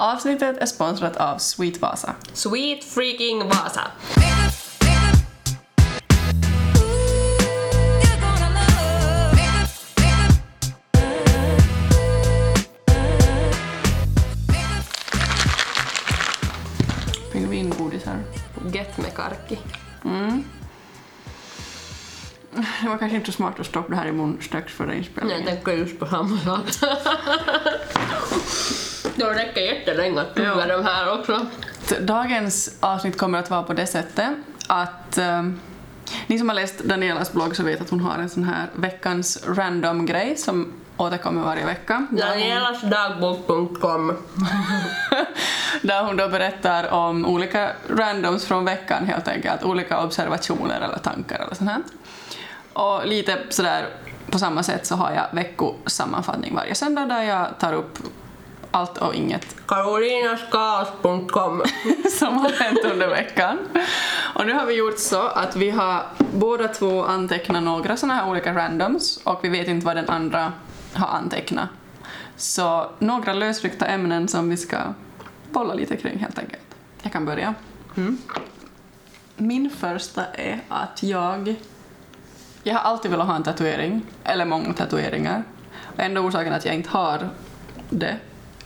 Avsnittet är sponsrat av Sweet Vasa. Sweet freaking Vasa. Pingvingodisar. Get med karki. Mm. Det var kanske inte så smart att stoppa det här i mun strax före Jag inspelningen. tänker just på samma sak. Det räcker jättelänge att tugga de här också. Dagens avsnitt kommer att vara på det sättet att eh, ni som har läst Danielas blogg så vet att hon har en sån här veckans random grej som återkommer varje vecka. Danielasdagbok.com där hon då berättar om olika randoms från veckan helt enkelt, olika observationer eller tankar eller sånt här. Och lite sådär på samma sätt så har jag veckosammanfattning varje söndag där jag tar upp allt och inget Karolinaskaos.com som har hänt under veckan. Och nu har vi gjort så att vi har båda två antecknat några såna här olika randoms och vi vet inte vad den andra har antecknat. Så några lösryckta ämnen som vi ska bolla lite kring helt enkelt. Jag kan börja. Min första är att jag jag har alltid velat ha en tatuering, eller många tatueringar. Och enda orsaken att jag inte har det,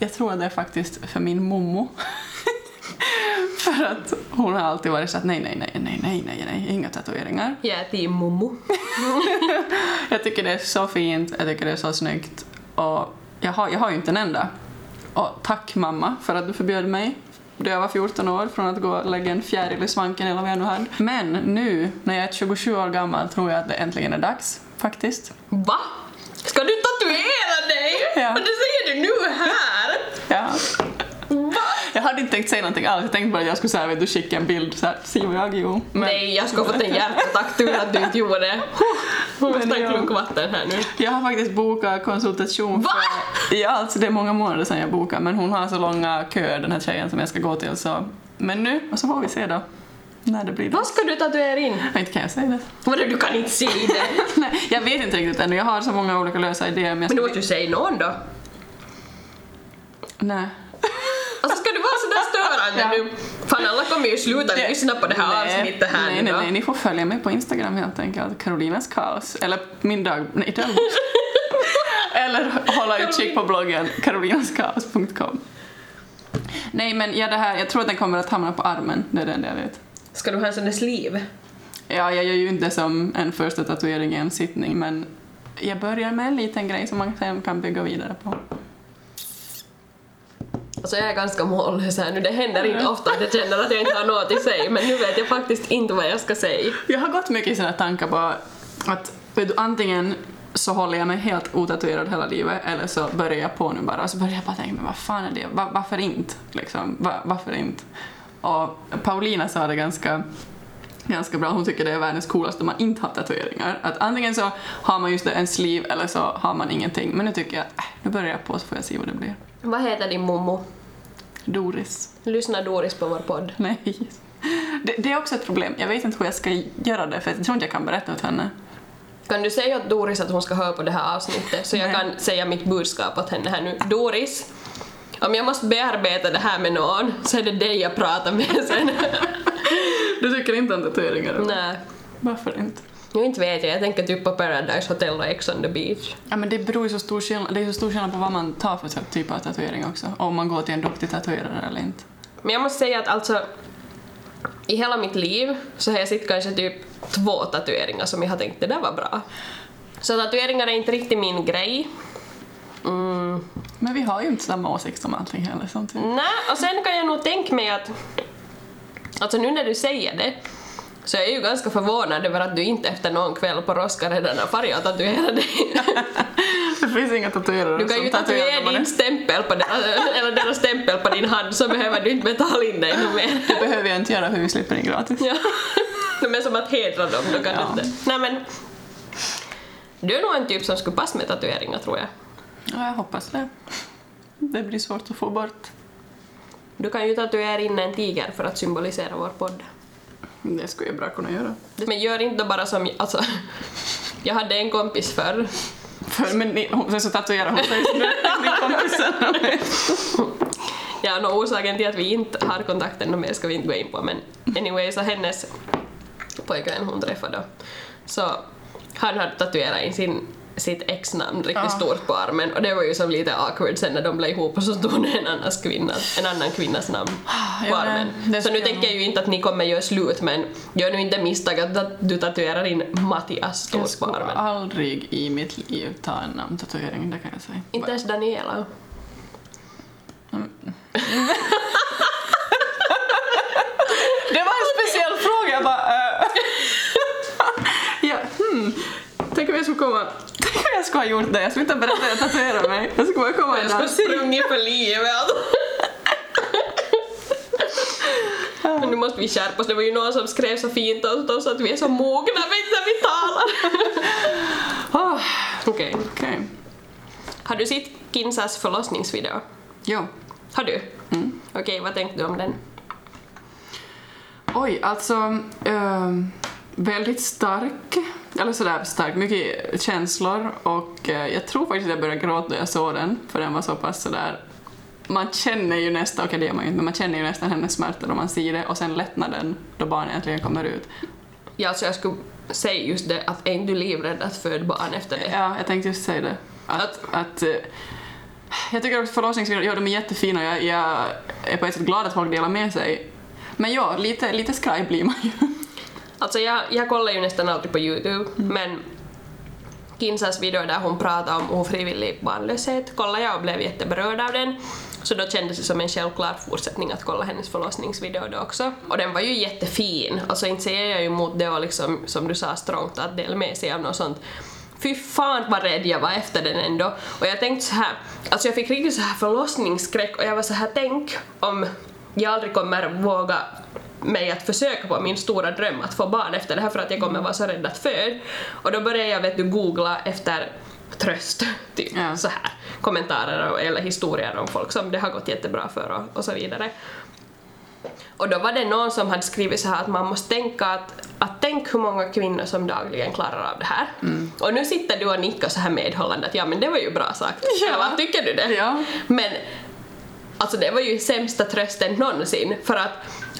jag tror det är faktiskt för min mommo. för att hon har alltid varit så att nej, nej, nej, nej, nej, nej, nej, inga tatueringar. Jag är team Momo. Jag tycker det är så fint, jag tycker det är så snyggt och jag har, jag har ju inte en enda. Och tack mamma för att du förbjöd mig då jag var 14 år från att gå och lägga en fjäril i svanken eller vad jag nu hade. Men nu när jag är 27 år gammal tror jag att det äntligen är dags faktiskt. Va? Ska du tatuera dig? Ja. Och det säger du nu här? Ja. Va? Jag hade inte tänkt säga någonting alls, jag tänkte bara att jag skulle så här, vet du, skicka en bild så här, se vad jag jo. Men Nej, jag skulle ha fått en hjärtattack tur att du inte gjorde det. Måste ta en klunk vatten här nu. jag har faktiskt bokat konsultation Va? för... Ja, alltså det är många månader sedan jag bokade men hon har så långa köer den här tjejen som jag ska gå till så... Men nu, och så får vi se då. När det blir Vad ska du tatuera in? Ja, Inte kan jag säga det. Vadå, du kan inte säga det? Nej, jag vet inte riktigt ännu, jag har så många olika lösa idéer men jag Men du måste ju säga någon då. Nej. Alltså ska du vara sådär störande Ja. nu? Fan alla kommer ju sluta lyssna på det här avsnittet här nej, nej, nej, ni får följa mig på Instagram helt enkelt. Karolinas kaos. Eller min dag... Nej, dagbok. Eller hålla utkik på bloggen karolinaskaos.com. Nej, men ja, det här, jag tror att den kommer att hamna på armen. Det är det enda jag vet. Ska du ha en sån där sleeve? Ja, jag gör ju inte som en första tatuering i en sittning, men jag börjar med en liten grej som man sen kan bygga vidare på. Alltså jag är ganska mållös här nu, det händer inte ofta att jag känner att jag inte har något att säga men nu vet jag faktiskt inte vad jag ska säga. Jag har gått mycket i såna tankar på att du, antingen så håller jag mig helt otatuerad hela livet eller så börjar jag på nu bara och så börjar jag bara tänka men vad fan är det, Va- varför inte? Liksom, Va- varför inte? Och Paulina sa det ganska ganska bra, hon tycker det är världens coolaste om man inte har tatueringar. Att antingen så har man just det, en sleeve eller så har man ingenting. Men nu tycker jag, äh, nu börjar jag på så får jag se vad det blir. Vad heter din mommo? Doris. Lyssnar Doris på vår podd? Nej. Det, det är också ett problem. Jag vet inte hur jag ska göra det för jag tror inte jag kan berätta åt henne. Kan du säga åt Doris att hon ska höra på det här avsnittet så jag Nej. kan säga mitt budskap åt henne här nu. Doris, om jag måste bearbeta det här med någon så är det dig jag pratar med sen. Du tycker inte om tatueringar? Nej. Varför inte? Jag inte vet jag, jag tänker typ på Paradise Hotel och Ex on the beach. Ja men det beror ju så stor skillnad, det är så stor skillnad på vad man tar för typ av tatuering också. Om man går till en duktig tatuerare eller inte. Men jag måste säga att alltså i hela mitt liv så har jag sett kanske typ två tatueringar som jag har tänkt det där var bra. Så tatueringar är inte riktigt min grej. Mm. Men vi har ju inte samma åsikt om allting heller samtidigt. Nej, och sen kan jag nog tänka mig att alltså nu när du säger det så jag är ju ganska förvånad över att du inte efter någon kväll på Roska redan har farit och tatuerat dig. Det finns inga tatuerare Du kan ju tatuera din stämpel på den, eller deras stämpel på din hand så behöver du inte betala in dig något mer. Det behöver jag inte göra för vi slipper in gratis. Ja. De är som att hedra dem, då kan Ja. du inte. Nej men, du är nog en typ som skulle passa med tatueringar tror jag. Ja, jag hoppas det. Det blir svårt att få bort. Du kan ju tatuera in en tiger för att symbolisera vår podd. Det skulle jag bra kunna göra. Men gör inte bara som, alltså, jag hade en kompis förr För, men ni, hon, så tatuerar hon sig som den kompisen. Ja, no, orsaken till att vi inte har kontakten no, mer ska vi inte gå in på men anyway så hennes pojkvän hon träffade då, så han hade tatuerat in sin sitt ex-namn riktigt Ja. stort på armen och det var ju som lite awkward sen när de blev ihop och så stod det en, annans kvinna, en annan kvinnas namn på Ja, armen. det- det så nu skulle tänker jag ju inte att ni kommer göra slut men gör nu inte misstaget att du tatuerar in Mattias Jag stort på skulle armen. aldrig i mitt liv ta en namntatuering, det kan jag säga. Inte ens Daniela. Det var en speciell fråga, jag bara... eh. ja, hmm. Tänk om jag skulle komma... Tänk om jag skulle ha gjort det, jag skulle inte ha berättat att jag tatuerar mig. Jag skulle bara komma Jag skulle sprungit för livet. Men nu måste vi skärpa oss, det var ju någon som skrev så fint åt oss att vi är så mogna när vi talar. Ah, Okej. Okej. Har du sett Kinsas förlossningsvideo? Jo. Har du? Okej, vad tänkte du om den? Oj, alltså... ehm, väldigt stark. Eller sådär stark, mycket känslor och eh, jag tror faktiskt att jag började gråta när jag såg den, för den var så pass sådär... Man känner ju nästan, okej det gör man ju inte, men man känner ju nästan hennes smärta då man ser det och sen lättnaden då barnet äntligen kommer ut. Ja, alltså jag skulle säga just det att är du livrädd att föda barn efter det? Ja, jag tänkte just säga det. Att, att, eh, jag tycker också förlossningsvideor, ja de är jättefina och jag, jag är på ett sätt glad att folk delar med sig. Men ja, lite, lite skraj blir man ju. Alltså jag, jag kollar ju nästan alltid på Youtube, men Kinsas video där hon pratar om ofrivillig barnlöshet kollade jag och blev jätteberörd av den. Så då kändes det som en självklar fortsättning att kolla hennes förlossningsvideo då också. Och den var ju jättefin, alltså inte säger jag ju emot det och liksom som du sa strångt att dela med sig av något sånt. Fy fan vad rädd jag var efter den ändå. Och jag tänkte så här, alltså jag fick riktigt så här förlossningsskräck och jag var så här tänk om jag aldrig kommer våga mig att försöka på min stora dröm att få barn efter det här för att jag kommer vara så rädd att föda. Och då började jag vet du googla efter tröst, typ Ja. så här kommentarer eller historier om folk som det har gått jättebra för och, och så vidare. Och då var det någon som hade skrivit så här att man måste tänka att, att tänk hur många kvinnor som dagligen klarar av det här. Och nu sitter du och nickar så här medhållande att ja men det var ju bra sagt. Ja. Eller tycker du det? Ja. Men alltså det var ju sämsta trösten någonsin för att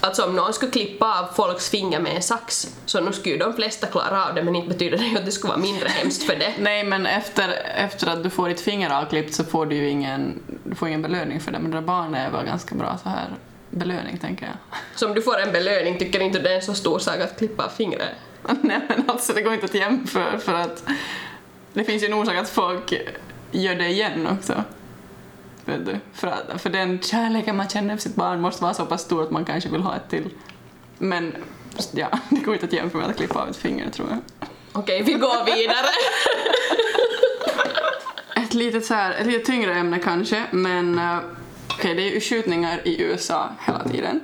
Alltså om någon skulle klippa av folks finger med en sax så nu skulle ju de flesta klara av det men inte betyder det ju att det skulle vara mindre hemskt för det. Nej, men efter, efter att du får ditt finger avklippt så får du ju ingen, du får ingen belöning för det. Men det där barnet är väl ganska bra så här belöning, tänker jag. Så om du får en belöning tycker inte det är en så stor sak att klippa av fingret? Nej, men alltså det går inte att jämföra för att det finns ju en orsak att folk gör det igen också. För, att, för den kärleken man känner för sitt barn måste vara så pass stor att man kanske vill ha ett till. Men ja, det går inte att jämföra med att klippa av ett finger, tror jag. Okej, vi går vidare. Ett litet, så här, ett lite tyngre ämne kanske, men eh, okej, det är ju skjutningar i USA hela tiden.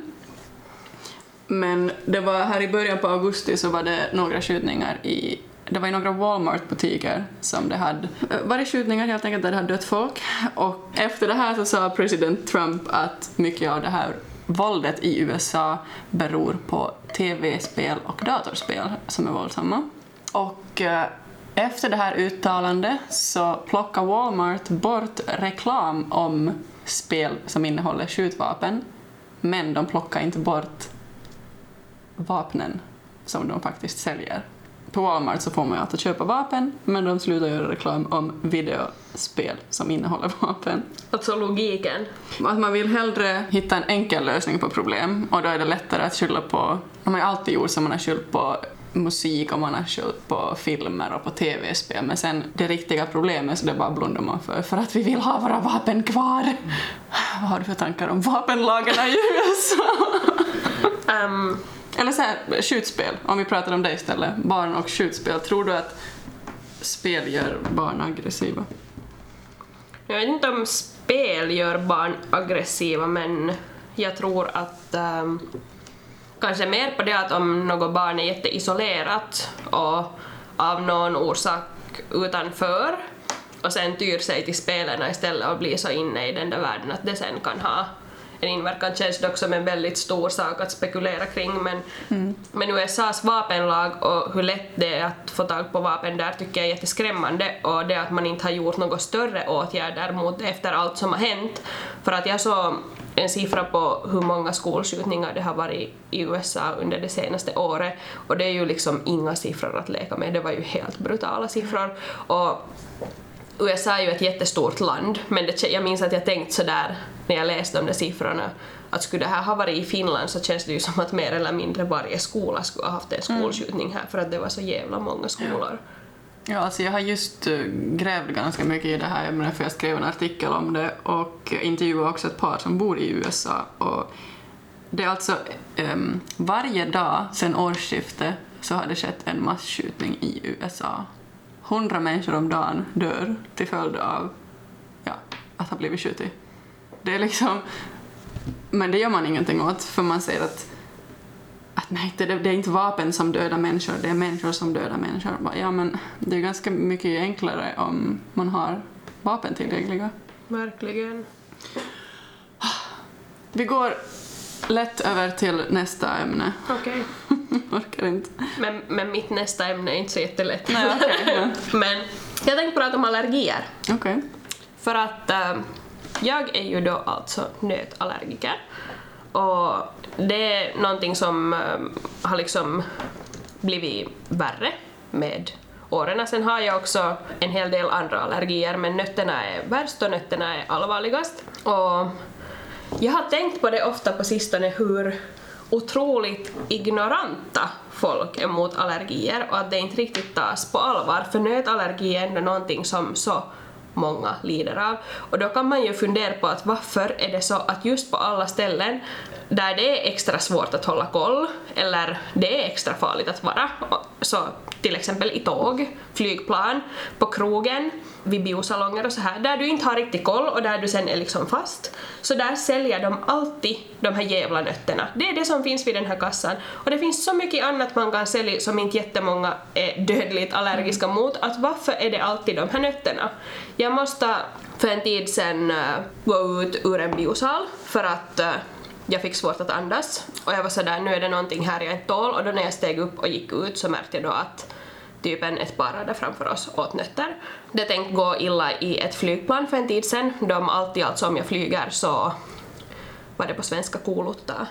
Men det var här i början på augusti så var det några skjutningar i det var i några Walmart-butiker som det hade varit skjutningar helt enkelt där det hade dött folk. Och efter det här så sa president Trump att mycket av det här våldet i USA beror på tv-spel och datorspel som är våldsamma. Och eh, efter det här uttalandet så plockar Walmart bort reklam om spel som innehåller skjutvapen, men de plockar inte bort vapnen som de faktiskt säljer. På Walmart så får man ju alltid köpa vapen, men de slutar göra reklam om videospel som innehåller vapen. Alltså logiken. Att man vill hellre hitta en enkel lösning på problem och då är det lättare att skylla på, man har alltid gjort som man har skyllt på musik och man har skyllt på filmer och på tv-spel men sen det riktiga problemet så det bara blundar man för för att vi vill ha våra vapen kvar. Vad har du för tankar om vapenlagarna i USA? Ehm, eller så här, skjutspel, om vi pratar om det istället. Barn och skjutspel. Tror du att spel gör barn aggressiva? jag vet inte om spel gör barn aggressiva men jag tror att ehm, kanske mer på det att om något barn är jätteisolerat och av någon orsak utanför och sen tyr sig till spelarna istället och blir så inne i den där världen att det sen kan ha en inverkan känns dock som en väldigt stor sak att spekulera kring men, men USAs vapenlag och hur lätt det är att få tag på vapen där tycker jag är jätteskrämmande och det att man inte har gjort några större åtgärder mot efter allt som har hänt. För att jag såg en siffra på hur många skolskjutningar det har varit i USA under det senaste året och det är ju liksom inga siffror att leka med, det var ju helt brutala siffror. Och USA är ju ett jättestort land, men det, jag minns att jag tänkte sådär när jag läste de där siffrorna att skulle det här ha varit i Finland så känns det ju som att mer eller mindre varje skola skulle ha haft en skolskjutning här för att det var så jävla många skolor. Ja, alltså jag har just uh, grävt ganska mycket i det här ämnet för jag skrev en artikel om det och intervjuade också ett par som bor i USA. Och det är alltså um, varje dag sedan årsskiftet så har det skett en massskjutning i USA. Hundra människor om dagen dör till följd av ja, att ha blivit skjutit. Det är liksom... Men det gör man ingenting åt för man säger att att nej, det, det är inte vapen som dödar människor, det är människor som dödar människor. Ja, men det är ganska mycket enklare om man har vapen tillgängliga. Verkligen. Vi går lätt över till nästa ämne. Okej. Orkar inte. Men, men mitt nästa ämne är inte så jättelätt. Nej, ja. men jag tänkte prata om allergier. Okej. För att eh, jag är ju då alltså nötallergiker. Och det är någonting som eh, har liksom blivit värre med åren. Sen har jag också en hel del andra allergier men nötterna är värst och nötterna är allvarligast. Och jag har tänkt på det ofta på sistone hur otroligt ignoranta folk är mot allergier och att det inte riktigt tas på allvar för nötallergi är ändå någonting som så många lider av. Och då kan man ju fundera på att varför är det så att just på alla ställen där det är extra svårt att hålla koll eller det är extra farligt att vara, så till exempel i tåg, flygplan, på krogen, vid biosalonger och så här, där du inte har riktigt koll och där du sen är liksom fast, så där säljer de alltid de här jävla nötterna. Det är det som finns vid den här kassan. Och det finns så mycket annat man kan sälja som inte jättemånga är dödligt allergiska mot, att varför är det alltid de här nötterna? Jag måste för en tid sen uh, gå ut ur en biosal för att uh, jag fick svårt att andas och jag var sådär nu är det någonting här jag inte tål och då när jag steg upp och gick ut så märkte jag då att typ en ett par där framför oss åt nötter. Det tänkte gå illa i ett flygplan för en tid sen. De alltid alltså om jag flyger så var det på svenska kolutta.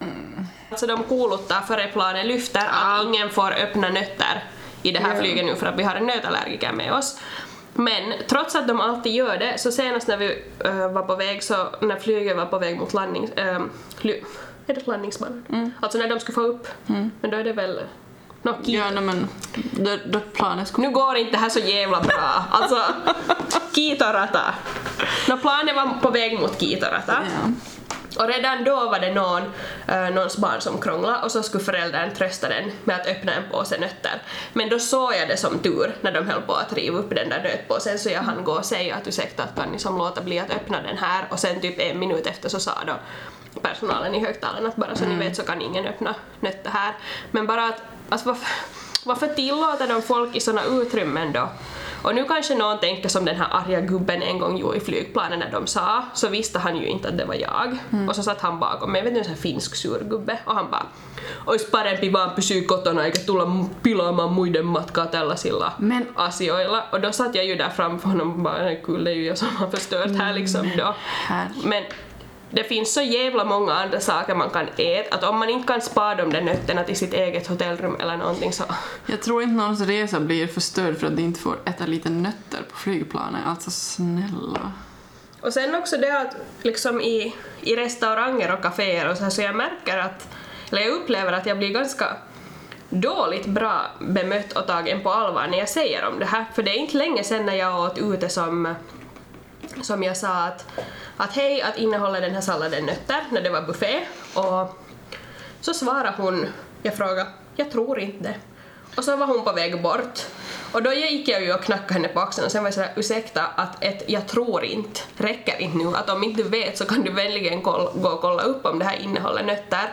Mm. Alltså de koluttar före planet lyfter att ingen får öppna nötter i det här Ja. flyget nu för att vi har en nötallergiker med oss. Men trots att de alltid gör det, så senast när vi äh, var på väg, så när flyget var på väg mot landning... Äh, är det landningsbanan? Alltså när de skulle få upp. Men då är det väl... No, Ja, men då, då planet skulle... nu går inte det här så jävla bra. Alltså, Kiitorata. No, planen var på väg mot Kiitorata. Ja. Och redan då var det någon, äh, någons barn som krånglade och så skulle föräldern trösta den med att öppna en påse nötter. Men då såg jag det som tur när de höll på att riva upp den där nötpåsen så jag hann gå och säga att ursäkta att kan ni som låta bli att öppna den här och sen typ en minut efter så sa då personalen i högtalaren att bara så ni vet så kan ingen öppna nötter här. Men bara att alltså varför, varför tillåter de folk i såna utrymmen då? Och nu kanske någon tänker som den här arga gubben en gång gjorde i flygplanen när de sa, så visste han ju inte att det var jag. Och så satt han bakom mig, vet inte, en sån här finsk surgubbe, och han bara Ois parempi vaan pysyä kotona eikä tulla pilaamaan muiden matkaa tällaisilla Men- asioilla. Och då satt jag ju där framför honom och bara, "Nej, kyllä ju jag som har förstört här liksom då. Men det finns så jävla många andra saker man kan äta att om man inte kan spara de där nötterna till sitt eget hotellrum eller någonting så Jag tror inte någons resa blir förstörd för att de inte får äta lite nötter på flygplanet. Alltså snälla. Och sen också det att liksom i, i restauranger och kaféer och så här så jag märker att, eller jag upplever att jag blir ganska dåligt bra bemött och tagen på allvar när jag säger om det här. För det är inte länge sedan när jag åt ute som, som jag sa att, att hej, att innehåller den här salladen nötter när det var buffé och så svarade hon, jag frågade, jag tror inte det. Och så var hon på väg bort. Och då gick jag ju och knackade henne på axeln och sen var jag sådär, ursäkta att ett jag tror inte räcker inte nu. Att om inte du vet så kan du vänligen koll, gå och kolla upp om det här innehåller nötter.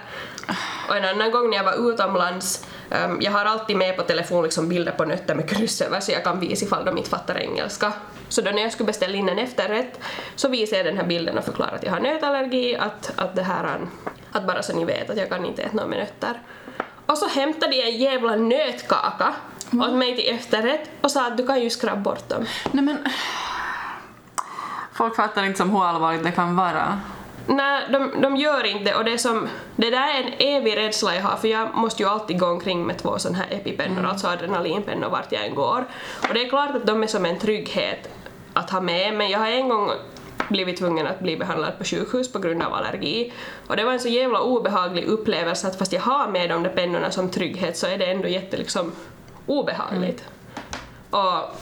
Och en annan gång när jag var utomlands, um, jag har alltid med på telefon liksom bilder på nötter med kryss över så jag kan visa ifall de inte fattar engelska. Så då när jag skulle beställa in en efterrätt så visade jag den här bilden och förklarade att jag har nötallergi, att, att det här är, att bara så ni vet att jag kan inte äta något med nötter. Och så hämtade jag en jävla nötkaka åt mig till efterrätt och sa att du kan ju skrabba bort dem. Nej men... Folk fattar inte som hur allvarligt det kan vara. Nej, de, de gör inte och det är som, det där är en evig rädsla jag har för jag måste ju alltid gå omkring med två sådana här epipennor, alltså adrenalinpennor vart jag än går. Och det är klart att de är som en trygghet att ha med men jag har en gång blivit tvungen att bli behandlad på sjukhus på grund av allergi. Och det var en så jävla obehaglig upplevelse att fast jag har med de där pennorna som trygghet så är det ändå jätte liksom obehagligt. Och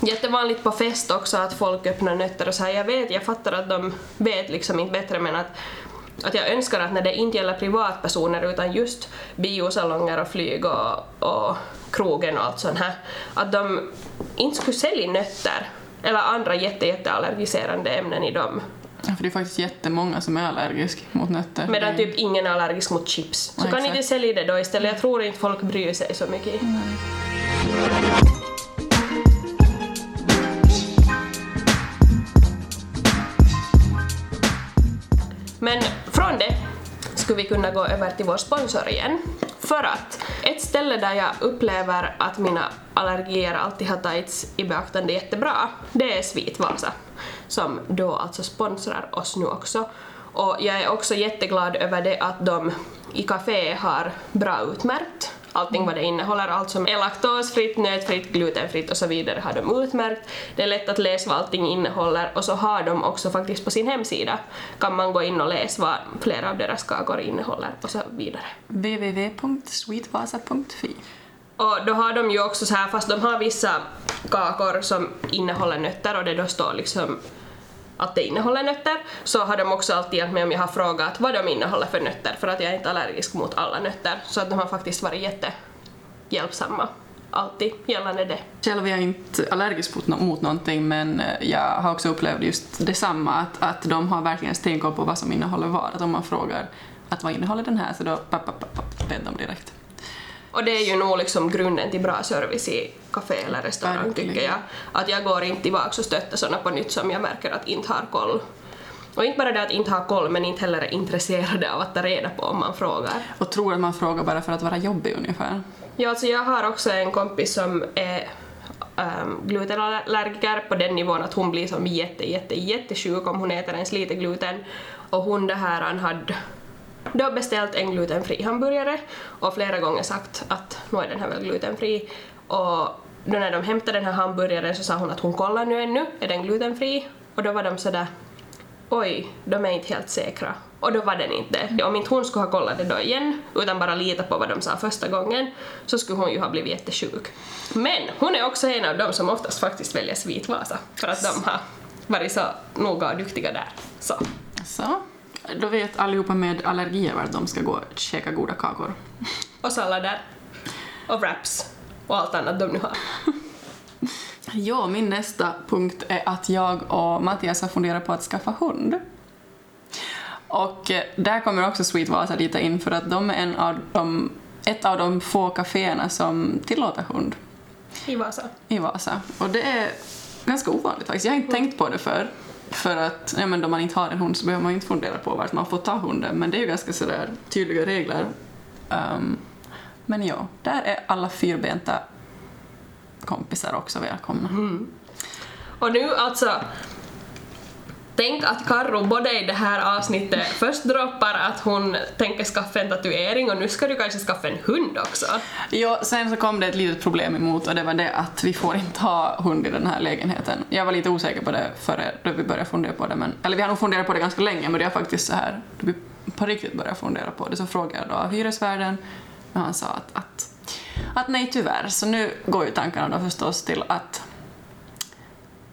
jättevanligt på fest också att folk öppnar nötter och så här. Jag vet, jag fattar att de vet liksom inte bättre men att att jag önskar att när det inte gäller privatpersoner utan just biosalonger och flyg och, och krogen och allt sånt här, att de inte skulle sälja nötter eller andra jätte, jätteallergiserande ämnen i dem. Ja, för det är faktiskt jättemånga som är allergiska mot nötter. Medan typ ingen är allergisk mot chips. Så Ja, kan exakt. inte sälja det då istället. Jag tror inte folk bryr sig så mycket. Men från det skulle vi kunna gå över till vår sponsor igen. För att ett ställe där jag upplever att mina allergier alltid har tagits i beaktande jättebra, det är Svitvasa som då alltså sponsrar oss nu också. Och jag är också jätteglad över det att de i café har bra utmärkt allting vad det innehåller, allt som är laktosfritt, nötfritt, glutenfritt och så vidare har de utmärkt. Det är lätt att läsa vad allting innehåller och så har de också faktiskt på sin hemsida kan man gå in och läsa vad flera av deras kakor innehåller och så vidare. www.sweetvasa.fi Och då har de ju också så här, fast de har vissa kakor som innehåller nötter och det då står liksom att det innehåller nötter, så har de också alltid hjälpt mig om jag har frågat vad de innehåller för nötter, för att jag är inte allergisk mot alla nötter. Så att de har faktiskt varit jättehjälpsamma, alltid gällande det. Själv är jag inte allergisk mot, mot någonting men eh, jag har också upplevt just detsamma att, att de har verkligen stenkoll på vad som innehåller vad. Att om man frågar att vad innehåller den här så då papp, papp, papp, vet de direkt. Och det är ju nog liksom grunden till bra service i café eller restaurang Verkligen. tycker jag. Att jag går inte tillbaka och stöttar såna på nytt som jag märker att inte har koll. Och inte bara det att inte ha koll men inte heller är intresserade av att ta reda på om man frågar. Och tror att man frågar bara för att vara jobbig ungefär. Ja, alltså jag har också en kompis som är um, glutenallergiker på den nivån att hon blir som jätte, jätte, jättesjuk om hon äter ens lite gluten. Och hon det här, han hade då beställt en glutenfri hamburgare och flera gånger sagt att nu är den här väl glutenfri. Och då när de hämtade den här hamburgaren så sa hon att hon kollar nu ännu, är den glutenfri? Och då var de sådär oj, de är inte helt säkra. Och då var den inte. Om inte hon skulle ha kollat det då igen, utan bara lita på vad de sa första gången, så skulle hon ju ha blivit jättesjuk. Men hon är också en av dem som oftast faktiskt väljer Svitvasa, för att de har varit så noga och duktiga där. Så. Så, då vet allihopa med allergier vart de ska gå och käka goda kakor. Och sallader. Och wraps. Och allt annat de nu har. Ja, min nästa punkt är att jag och Mattias har funderat på att skaffa hund. Och eh, där kommer också Sweet Vasa lite in för att de är en av de, ett av de få kaféerna som tillåter hund I Vasa. i Vasa. Och det är ganska ovanligt faktiskt. Jag har inte tänkt på det för för att ja, men då man inte har en hund så behöver man inte fundera på vart man får ta hunden. Men det är ju ganska sådär tydliga regler. Um, men ja, där är alla fyrbenta kompisar också välkomna. Mm. Och nu alltså, tänk att Karro både i det här avsnittet först droppar att hon tänker skaffa en tatuering och nu ska du kanske skaffa en hund också. Ja, sen så kom det ett litet problem emot och det var det att vi får inte ha hund i den här lägenheten. Jag var lite osäker på det före då vi började fundera på det, men, eller vi har nog funderat på det ganska länge men det är faktiskt så här, då vi på riktigt började fundera på det så frågade jag då hyresvärden och han sa att, att, att nej tyvärr, så nu går ju tankarna då förstås till att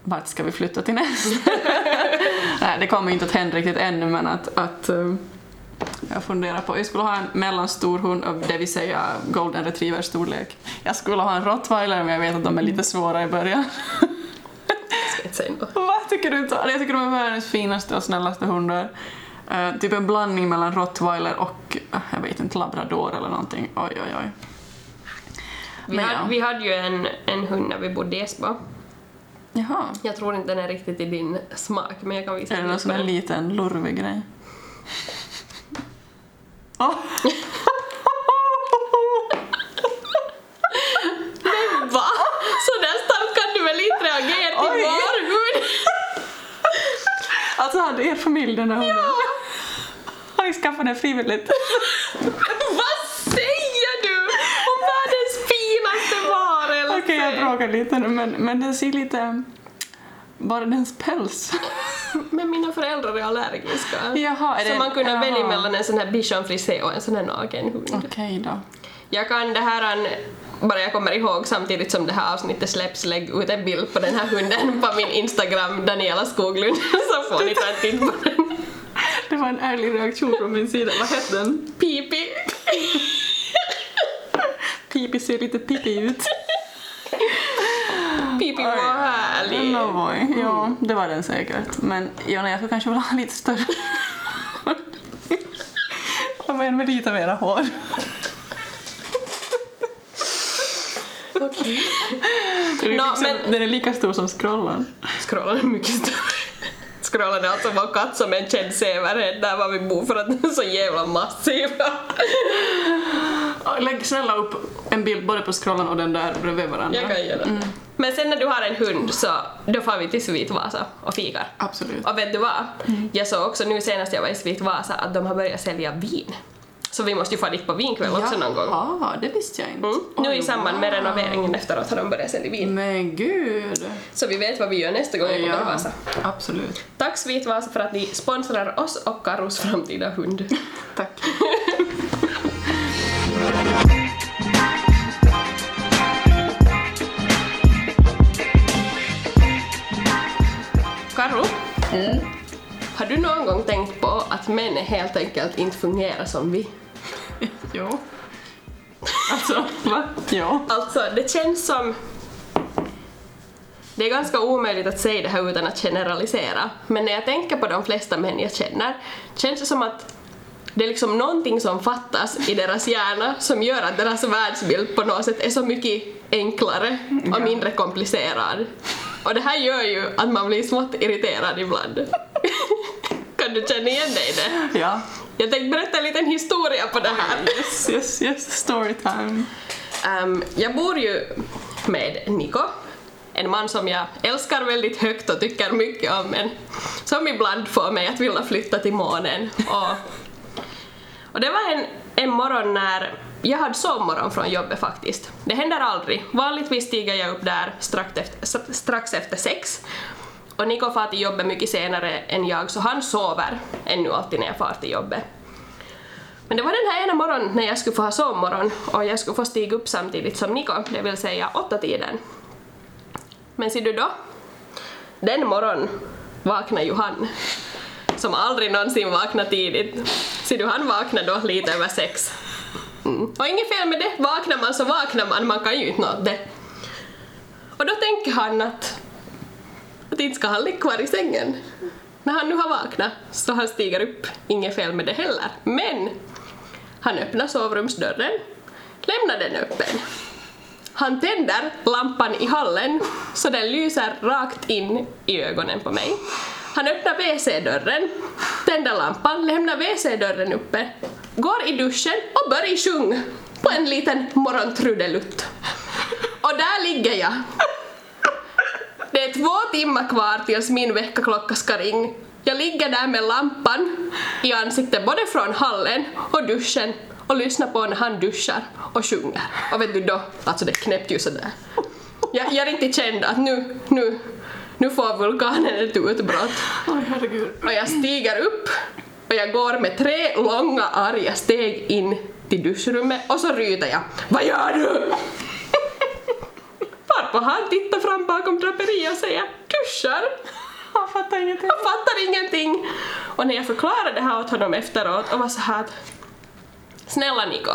vart ska vi flytta till näst? nej, det kommer inte att hända riktigt ännu men att, att eh, jag funderar på, jag skulle ha en mellanstor hund, det vill säga golden retriever storlek. Jag skulle ha en rottweiler men jag vet att de är lite svåra i början. Vad tycker du? inte? Jag tycker de är världens finaste och snällaste hundar. Eh, typ en blandning mellan rottweiler och, eh, jag vet inte, labrador eller någonting. Oj, oj, oj. Vi, Men hade, ja. vi hade ju en, en hund när vi bodde i Esbo. Jaha. Jag tror inte den är riktigt i din smak men jag kan visa Är det någon som är en bild. liten lurvig grej? Åh! Va? Så där starkt kan du väl inte reagera till hund? Alltså hade er familj den här hunden? aldrig skaffa den frivilligt. Bråkar lite nu, men, men den ser lite... Bara dens päls. Men mina föräldrar är allergiska. Jaha, är så det- man kunde jaha. välja mellan en sån här bichon frisé och en sån här naken hund. Okej då. Jag kan det här, bara jag kommer ihåg samtidigt som det här avsnittet släpps, lägg ut en bild på den här hunden på min Instagram, Daniela Skoglund, så får ni ta en titt på den. Det var en ärlig reaktion från min sida. Vad hette den? Pipi. Pipi ser lite pipi ut. Pipi var härlig. No boy. Ja, det var den säkert. Men Jonna, jag skulle kanske vilja ha lite större. Jag var en med lite mera hår. Okej. Är, Nå, liksom, men- den är lika stor som scrollan. Scrollen är mycket större. Scrollen är alltså vår katt som en känd severhet där var vi bor för att den är så jävla massiv. Lägg snälla upp en bild både på scrollan och den där bredvid varandra. Jag kan göra det. Men sen när du har en hund så då får vi till Svitvasa och fikar. Absolut. Och vet du vad? Jag såg också nu senast jag var i Svitvasa att de har börjat sälja vin. Så vi måste ju få dit på vinkväll också någon gång. Ja, det visste jag inte. Mm. Nu Oj, i samband med wow. renoveringen efteråt har de börjat sälja vin. Men gud. Så vi vet vad vi gör nästa gång vi kommer till Ja, Vasa. absolut. Tack Svitvasa för att ni sponsrar oss och Karos framtida hund. Tack. Karo, har du någon gång tänkt på att män helt enkelt inte fungerar som vi? Jo. Alltså, va? Ja. Alltså, det känns som... Det är ganska omöjligt att säga det här utan att generalisera, men när jag tänker på de flesta män jag känner känns det som att det är liksom någonting som fattas i deras hjärna som gör att deras världsbild på något sätt är så mycket enklare och mindre komplicerad. Och det här gör ju att man blir smått irriterad ibland. kan du känna igen dig i det? Ja. Jag tänkte berätta en liten historia på det här. Yes, yes, yes. Story time. Ehm, jag bor ju med Niko, en man som jag älskar väldigt högt och tycker mycket om, men som ibland får mig att vilja flytta till månen. Och, och det var en, en morgon när jag hade sovmorgon från jobbet faktiskt. Det händer aldrig. Vanligtvis stiger jag upp där strax efter, strax efter sex. Och Niko far till jobbet mycket senare än jag, så han sover ännu alltid när jag far till jobbet. Men det var den här ena morgonen när jag skulle få ha sovmorgon och jag skulle få stiga upp samtidigt som Niko, det vill säga åtta tiden. Men ser du då? Den morgonen vaknade ju han, som aldrig någonsin vaknat tidigt. Ser du, han vaknade då lite över sex. Mm. Och inget fel med det, vaknar man så vaknar man, man kan ju inte något det. Och då tänker han att, att inte ska han ligga kvar i sängen. När han nu har vaknat så han stiger upp, inget fel med det heller. Men han öppnar sovrumsdörren, lämnar den öppen. Han tänder lampan i hallen så den lyser rakt in i ögonen på mig. Han öppnar WC-dörren, tänder lampan, lämnar WC-dörren uppe, går i duschen och börjar sjunga på en liten morgontrudelutt. Och där ligger jag. Det är två timmar kvar tills min väckarklocka ska ringa. Jag ligger där med lampan i ansiktet både från hallen och duschen och lyssnar på när han duschar och sjunger. Och vet du då, alltså det knäppte ju sådär. Jag, jag riktigt kände att nu, nu, nu får vulkanen ett utbrott. Oj, herregud. Och jag stiger upp och jag går med tre långa arga steg in till duschrummet och så ryter jag. Vad gör du? Varpå han tittar fram bakom draperiet och säger duschar. Han fattar ingenting. Jag fattar ingenting. Och när jag förklarade det här åt honom efteråt och var så här att Snälla Niko,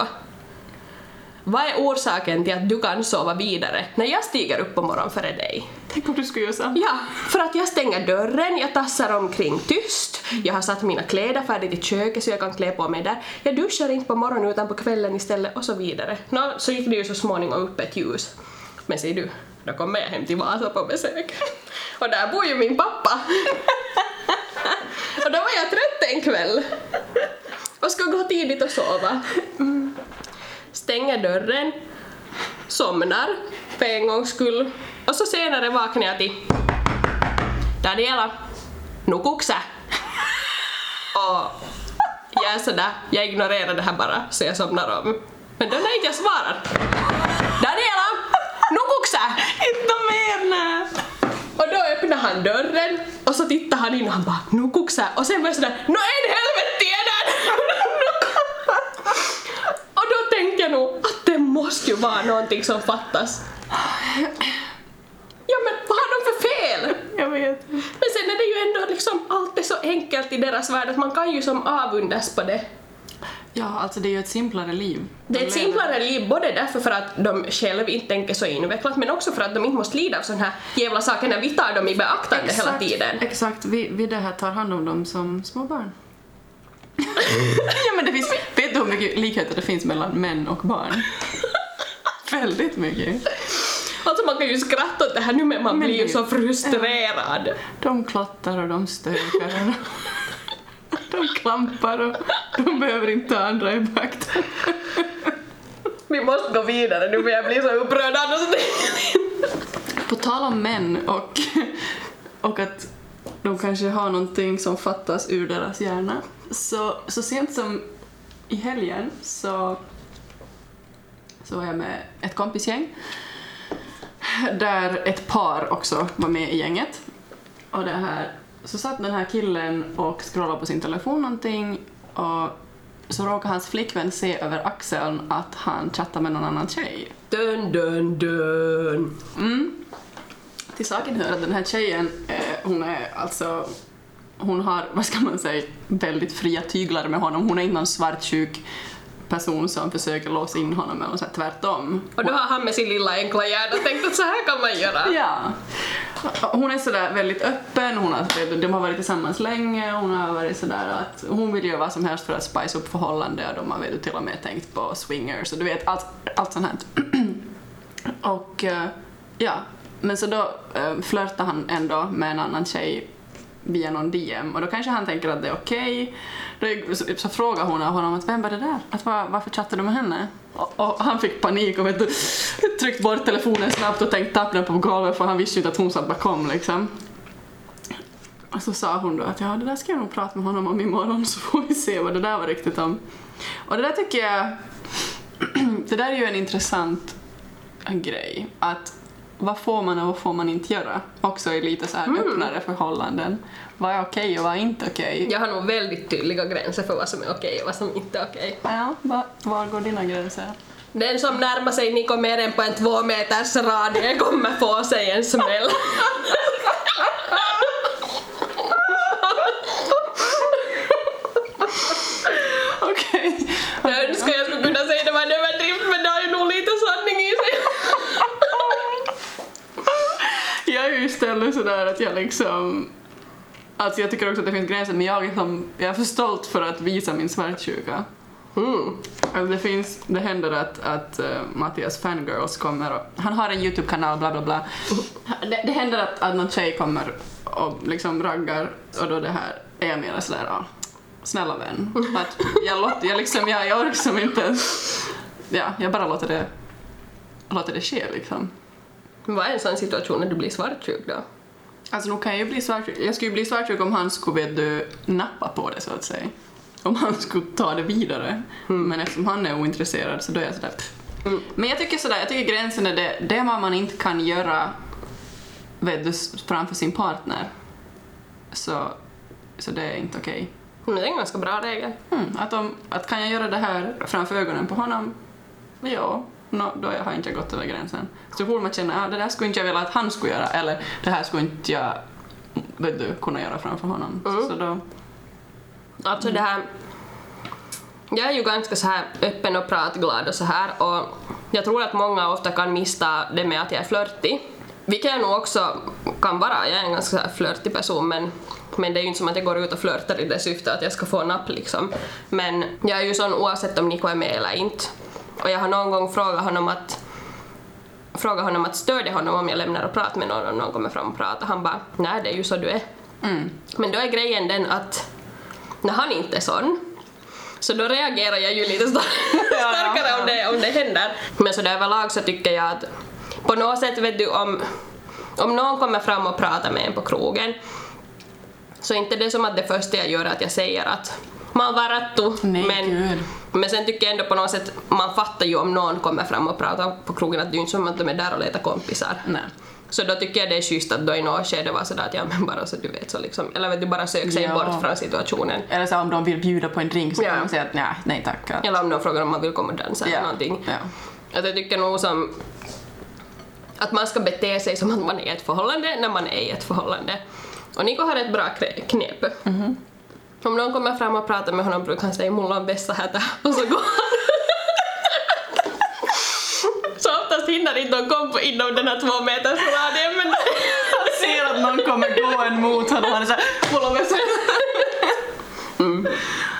vad är orsaken till att du kan sova vidare när jag stiger upp på morgonen före dig? Tänk om du skulle göra så. Ja, för att jag stänger dörren, jag tassar omkring tyst, jag har satt mina kläder färdigt i köket så jag kan klä på mig där. Jag duschar inte på morgonen utan på kvällen istället och så vidare. Nå, så gick det ju så småningom upp ett ljus. Men ser du, då kommer jag hem till Vasa på besök. Och där bor ju min pappa. och då var jag trött en kväll. Och skulle gå tidigt och sova. Stänger dörren, somnar för en gångs skull och så senare vaknar jag till Daniela, nukuksä? Och jag är sådär, jag ignorerar det här bara så jag somnar om. Men då när inte jag svarar, Daniela! Nu! Inte mer! Och då öppnar han dörren och så tittar han in och han bara nu och sen var jag sådär nå en helvete är den! och jag nog att det måste ju vara någonting som fattas. Ja men vad har de för fel? Jag vet. Men sen är det ju ändå liksom allt är så enkelt i deras värld att man kan ju som avundas på det. Ja, alltså det är ju ett simplare liv. Det är ett lever- simplare liv både därför för att de själva inte tänker så invecklat men också för att de inte måste lida av sådana här jävla saker när vi tar dem i beaktande hela tiden. Exakt, vi, vi det här tar hand om dem som små barn. ja men det finns, vet du hur mycket likheter det finns mellan män och barn? Väldigt mycket. Alltså man kan ju skratta åt det här nu men man Men blir ju så frustrerad. De klottar och de stökar och de klampar och de behöver inte andra i beaktande. Vi måste gå vidare nu för jag blir så upprörd annars. På tal om män och, och att de kanske har någonting som fattas ur deras hjärna. Så, så sent som i helgen så, så var jag med ett kompisgäng där ett par också var med i gänget. Och det här, så satt den här killen och scrollade på sin telefon någonting och så råkade hans flickvän se över axeln att han chattade med någon annan tjej. Dun dun dun. Mm. Till saken hör att den här tjejen, eh, hon är alltså, hon har, vad ska man säga, väldigt fria tyglar med honom. Hon är inte någon svartsjuk person som försöker låsa in honom eller så här, tvärtom. Och då har han med sin lilla enkla hjärna tänkt att så här kan man göra. Ja. Hon är sådär väldigt öppen, hon har, de har varit tillsammans länge, hon har varit sådär att hon vill göra vad som helst för att spice upp förhållande och de har du, till och med tänkt på swingers och du vet allt, allt sånt här. och eh, ja, men så då äh, flörtar han ändå med en annan tjej via någon DM och då kanske han tänker att det är okej. Då så, så frågar hon honom att vem var det där? Att var, varför chattade du med henne? Och, och han fick panik och vet du, tryckt bort telefonen snabbt och tänkt tappa den på golvet för han visste ju inte att hon satt bakom liksom. Och så sa hon då att ja, det där ska jag nog prata med honom om imorgon så får vi se vad det där var riktigt om. Och det där tycker jag, det där är ju en intressant grej. Att vad får man och vad får man inte göra? Också i lite så här öppnare förhållanden. Vad är okej och vad är inte okej? Jag har nog väldigt tydliga gränser för vad som är okej och vad som inte är okej. Ja, var, var går dina gränser? Den som närmar sig Niko mer än på en två meters radie kommer få sig en smäll. Okej. Jag önskar jag skulle kunna säga att det var en överdrift men det har ju nog lite sanning i sig. Jag är ju istället sådär att jag liksom... Alltså jag tycker också att det finns gränser men jag är, liksom, jag är för stolt för att visa min svartsjuka. Alltså det finns, det händer att, att uh, Mattias fangirls kommer och, han har en YouTube-kanal bla bla bla. Det, det händer att, att någon tjej kommer och liksom raggar och då det här är jag mera sådär ja, snälla vän. Att jag, låter, jag liksom, jag, jag orkar liksom inte ens, ja, jag bara låter det, låter det ske liksom. Vad är en sån situation när du blir svartsjuk då? Alltså nog kan jag bli svartsjuk. Jag skulle bli svartsjuk om han skulle du, nappa på det så att säga. Om han skulle ta det vidare. Men eftersom han är ointresserad så då är jag sådär pff. Men jag tycker sådär, jag tycker gränsen är det, det man man inte kan göra vet du, framför sin partner. Så, så det är inte okej. Men det är en ganska bra regel. Mm, att, om, att kan jag göra det här framför ögonen på honom? Ja, no, då har jag inte gått över gränsen. Så fort man känner att ah, det där skulle inte jag vilja att han skulle göra eller det här skulle inte jag vet du, kunna göra framför honom. Mm. Så då, Alltså det här... Jag är ju ganska så här öppen och pratglad och så här och jag tror att många ofta kan mista det med att jag är flörtig. Vilket jag nog också kan vara, jag är en ganska flörtig person men, men det är ju inte som att jag går ut och flörtar i det syfte att jag ska få napp liksom. Men jag är ju sån oavsett om Niko är med eller inte. Och jag har någon gång frågat honom att frågat honom att stödja honom om jag lämnar och pratar med någon och någon kommer fram och pratar. Han bara, nej det är ju så du är. mm. Men då är grejen den att när han inte är sån så då reagerar jag ju lite star- starkare ja. Om, det, om det händer. Men så där överlag så tycker jag att på något sätt vet du om, om någon kommer fram och pratar med en på krogen så inte det som att det första jag gör är att jag säger att Malvarattu. Nej, men, gud. men sen tycker jag ändå på något sätt, man fattar ju om någon kommer fram och pratar på krogen att det är ju inte som att de är där och letar kompisar. Nej. Så då tycker jag det är schysst att då i något skede var sådär att ja men bara så du vet så liksom, eller vet du bara sök sig Ja. bort från situationen. Eller så om de vill bjuda på en drink så Ja. kan man säga att nej, nej tack. Att, Eller om någon frågar om man vill komma och dansa eller Ja. någonting. Ja. Att jag tycker nog som att man ska bete sig som att man är i ett förhållande när man är i ett förhållande. Och Niko har ett bra knep. Mhm. Om någon kommer fram och pratar med honom brukar han säga mulla on vessahätä och så går han. så oftast hinner inte någon komma inom den här två meters radien men Han ser att någon kommer gå en mot honom och han är såhär mulla med sig.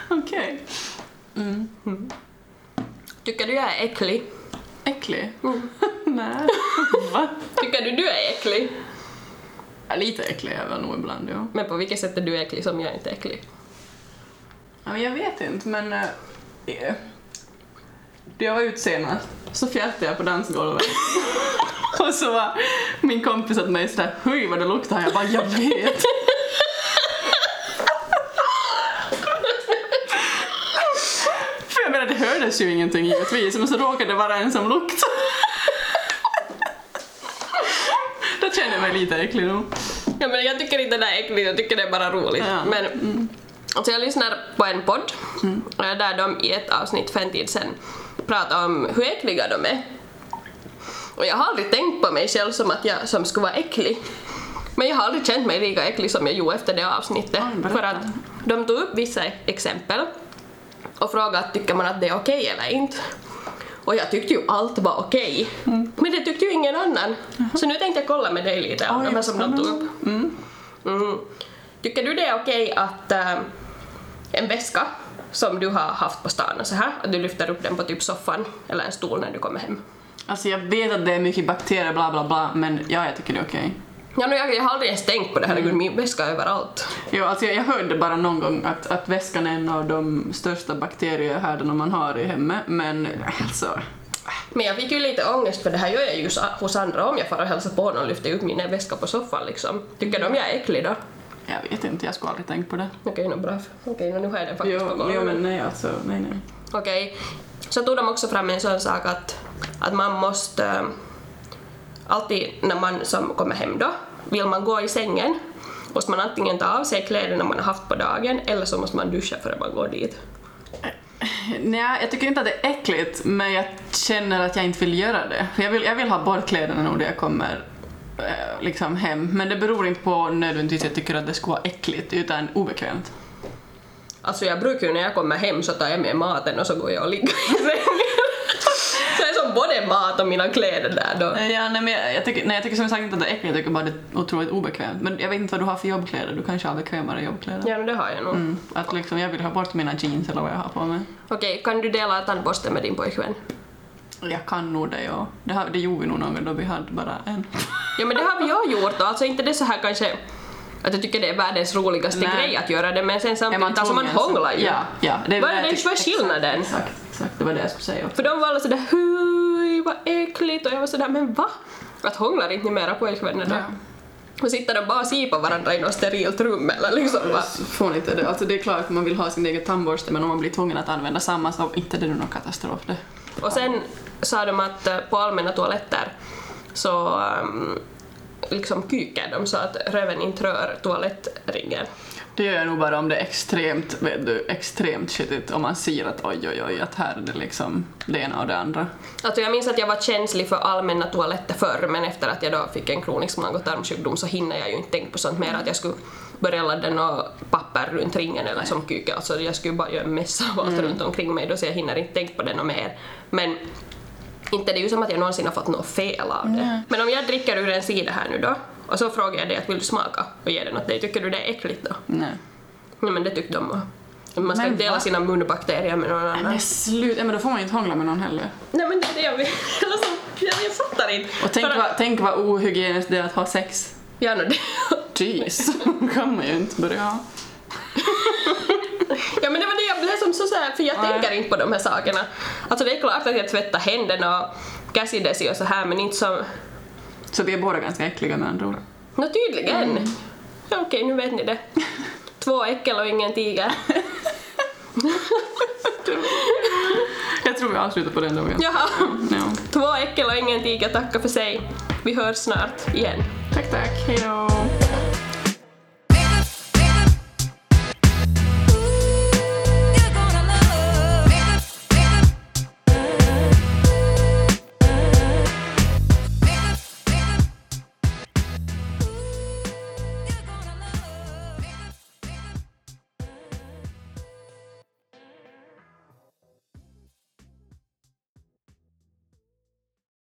Okej. Tycker du jag är äcklig? Äcklig? nej. Va? Tycker du du är äcklig? Ja, lite äcklig är jag väl nog ibland ja. Men på vilket sätt är du äcklig som jag inte är äcklig? Ja men jag vet inte men... Uh, då jag var ute senast så fjärtade jag på dansgolvet. och så var min kompis åt mig sådär Höj vad det luktar. Jag bara jag vet. För jag menar det hördes ju ingenting givetvis men så råkade det vara en som luktade. Då kände jag mig lite äcklig nog. Ja, men jag tycker inte det är äckligt, jag tycker det är bara roligt. Ja. Men, alltså jag lyssnar på en podd eh, där de i ett avsnitt för en tid sedan pratade om hur äckliga de är. Och jag har aldrig tänkt på mig själv som att jag som skulle vara äcklig. Men jag har aldrig känt mig lika äcklig som jag gjorde efter det avsnittet. Berätta. för att de tog upp vissa exempel och frågade tycker man att det är okej eller inte. Och jag tyckte ju allt var okej. Men det tyckte ju ingen annan. Så nu tänkte jag kolla med dig lite om Oj, de här som de tog upp. Mm. Tycker du det är okej att äh, en väska som du har haft på stan och så här, att du lyfter upp den på typ soffan eller en stol när du kommer hem? Alltså jag vet att det är mycket bakterier bla bla bla men ja, jag tycker det är okej. Ja, no, jag, jag har aldrig ens tänkt på det, herregud, min väska är överallt. Jo, alltså jag, jag hörde bara någon gång att, att väskan är en av de största bakteriehärdarna man har i hemmet, men alltså... Men jag fick ju lite ångest för det här gör jag ju hos andra om jag får och hälsar på någon och lyfter upp min väska på soffan liksom. Tycker de jag är äcklig då? Jag vet inte, jag skulle aldrig tänkt på det. Okej, no, bra. Okej, no, nu har jag den faktiskt på Jo, golvet. jo men nej alltså, nej nej. Okej. Så tog de också fram en sån sak att, att man måste äh, alltid när man som kommer hem då, vill man gå i sängen måste man antingen ta av sig kläderna man har haft på dagen eller så måste man duscha före man går dit. Nej, jag tycker inte att det är äckligt, men jag känner att jag inte vill göra det. Jag vill, jag vill ha bort kläderna nog när jag kommer liksom hem, men det beror inte på nödvändigtvis att jag tycker att det skulle vara äckligt, utan obekvämt. Alltså jag brukar ju när jag kommer hem så tar jag med maten och så går jag och ligger i sängen. så är som både mat och mina kläder där då. Ja, nej, men jag, jag, tycker, nej, jag tycker som sagt inte att det är äckligt, jag tycker bara det är otroligt obekvämt. Men jag vet inte vad du har för jobbkläder, du kanske har bekvämare jobbkläder. Ja, men det har jag nog. Mm, att liksom, jag vill ha bort mina jeans eller vad jag har på mig. Okej, kan du dela tandborsten med din pojkvän? Jag kan nog det, ja. Det, har, det gjorde vi nog någon gång då vi hade bara en. Ja men det har vi ju gjort och alltså inte det så här kanske att jag tycker det är världens roligaste Nej. grej att göra det men sen samtidigt, alltså man tvungen så- hånglar ju. Ja, ja. Det Vad är vad är skillnaden? Exakt, exakt, det var det jag skulle säga också. För de var alla sådär hui vad äckligt och jag var sådär men va? Att hånglar inte ni mera pojkvänner då? Ja. Och sitter de bara och sipar varandra i något sterilt rum eller liksom va? Fånigt är det. Alltså det är klart att man vill ha sin egen tandborste men om man blir tvungen att använda samma så inte det är det någon katastrof det. Och sen sa de att eh, på allmänna toaletter så um, liksom kyker de så att röven inte rör toalettringen. Det gör jag nog bara om det är extremt, vet du, extremt shitigt om man ser att oj oj oj att här är det liksom det ena och det andra. Alltså jag minns att jag var känslig för allmänna toaletter förr men efter att jag då fick en kronisk mag och tarmsjukdom så hinner jag ju inte tänka på sånt mer att jag skulle börja ladda något papper runt ringen eller som kyke, alltså jag skulle bara göra en mess av allt runt omkring mig då så jag hinner inte tänka på det något mer. Men inte det är ju som att jag någonsin har fått något fel av det. Men om jag dricker ur en sida här nu då och så frågar jag dig att vill du smaka och ge den åt dig, tycker du det är äckligt då? Nej. Nej men det tyckte de. Man ska Men inte dela va? sina munbakterier med någon Nej annan. men slut, ja, men då får man ju inte hångla med någon heller. Nej men det är det jag vill. Alltså, jag, jag fattar inte. Och tänk För- vad, tänk vad ohygieniskt det är att ha sex. Ja, no, det. Jeez, kan man ju inte börja ha. ja men det var det jag blev som så så här, för jag tänker inte på de här sakerna. Alltså det är klart att jag tvättar händerna och käsidesi och så här men inte som... Så vi är båda ganska äckliga med andra ord. Nå tydligen. Ja, okej, nu vet ni det. Två äckel och ingen tiger. Jag tror vi avslutar på den dagen. Jaha. Ja. Två äckel och ingen tiger tackar för sig. Vi hörs snart igen. Tack, tack. Hej då.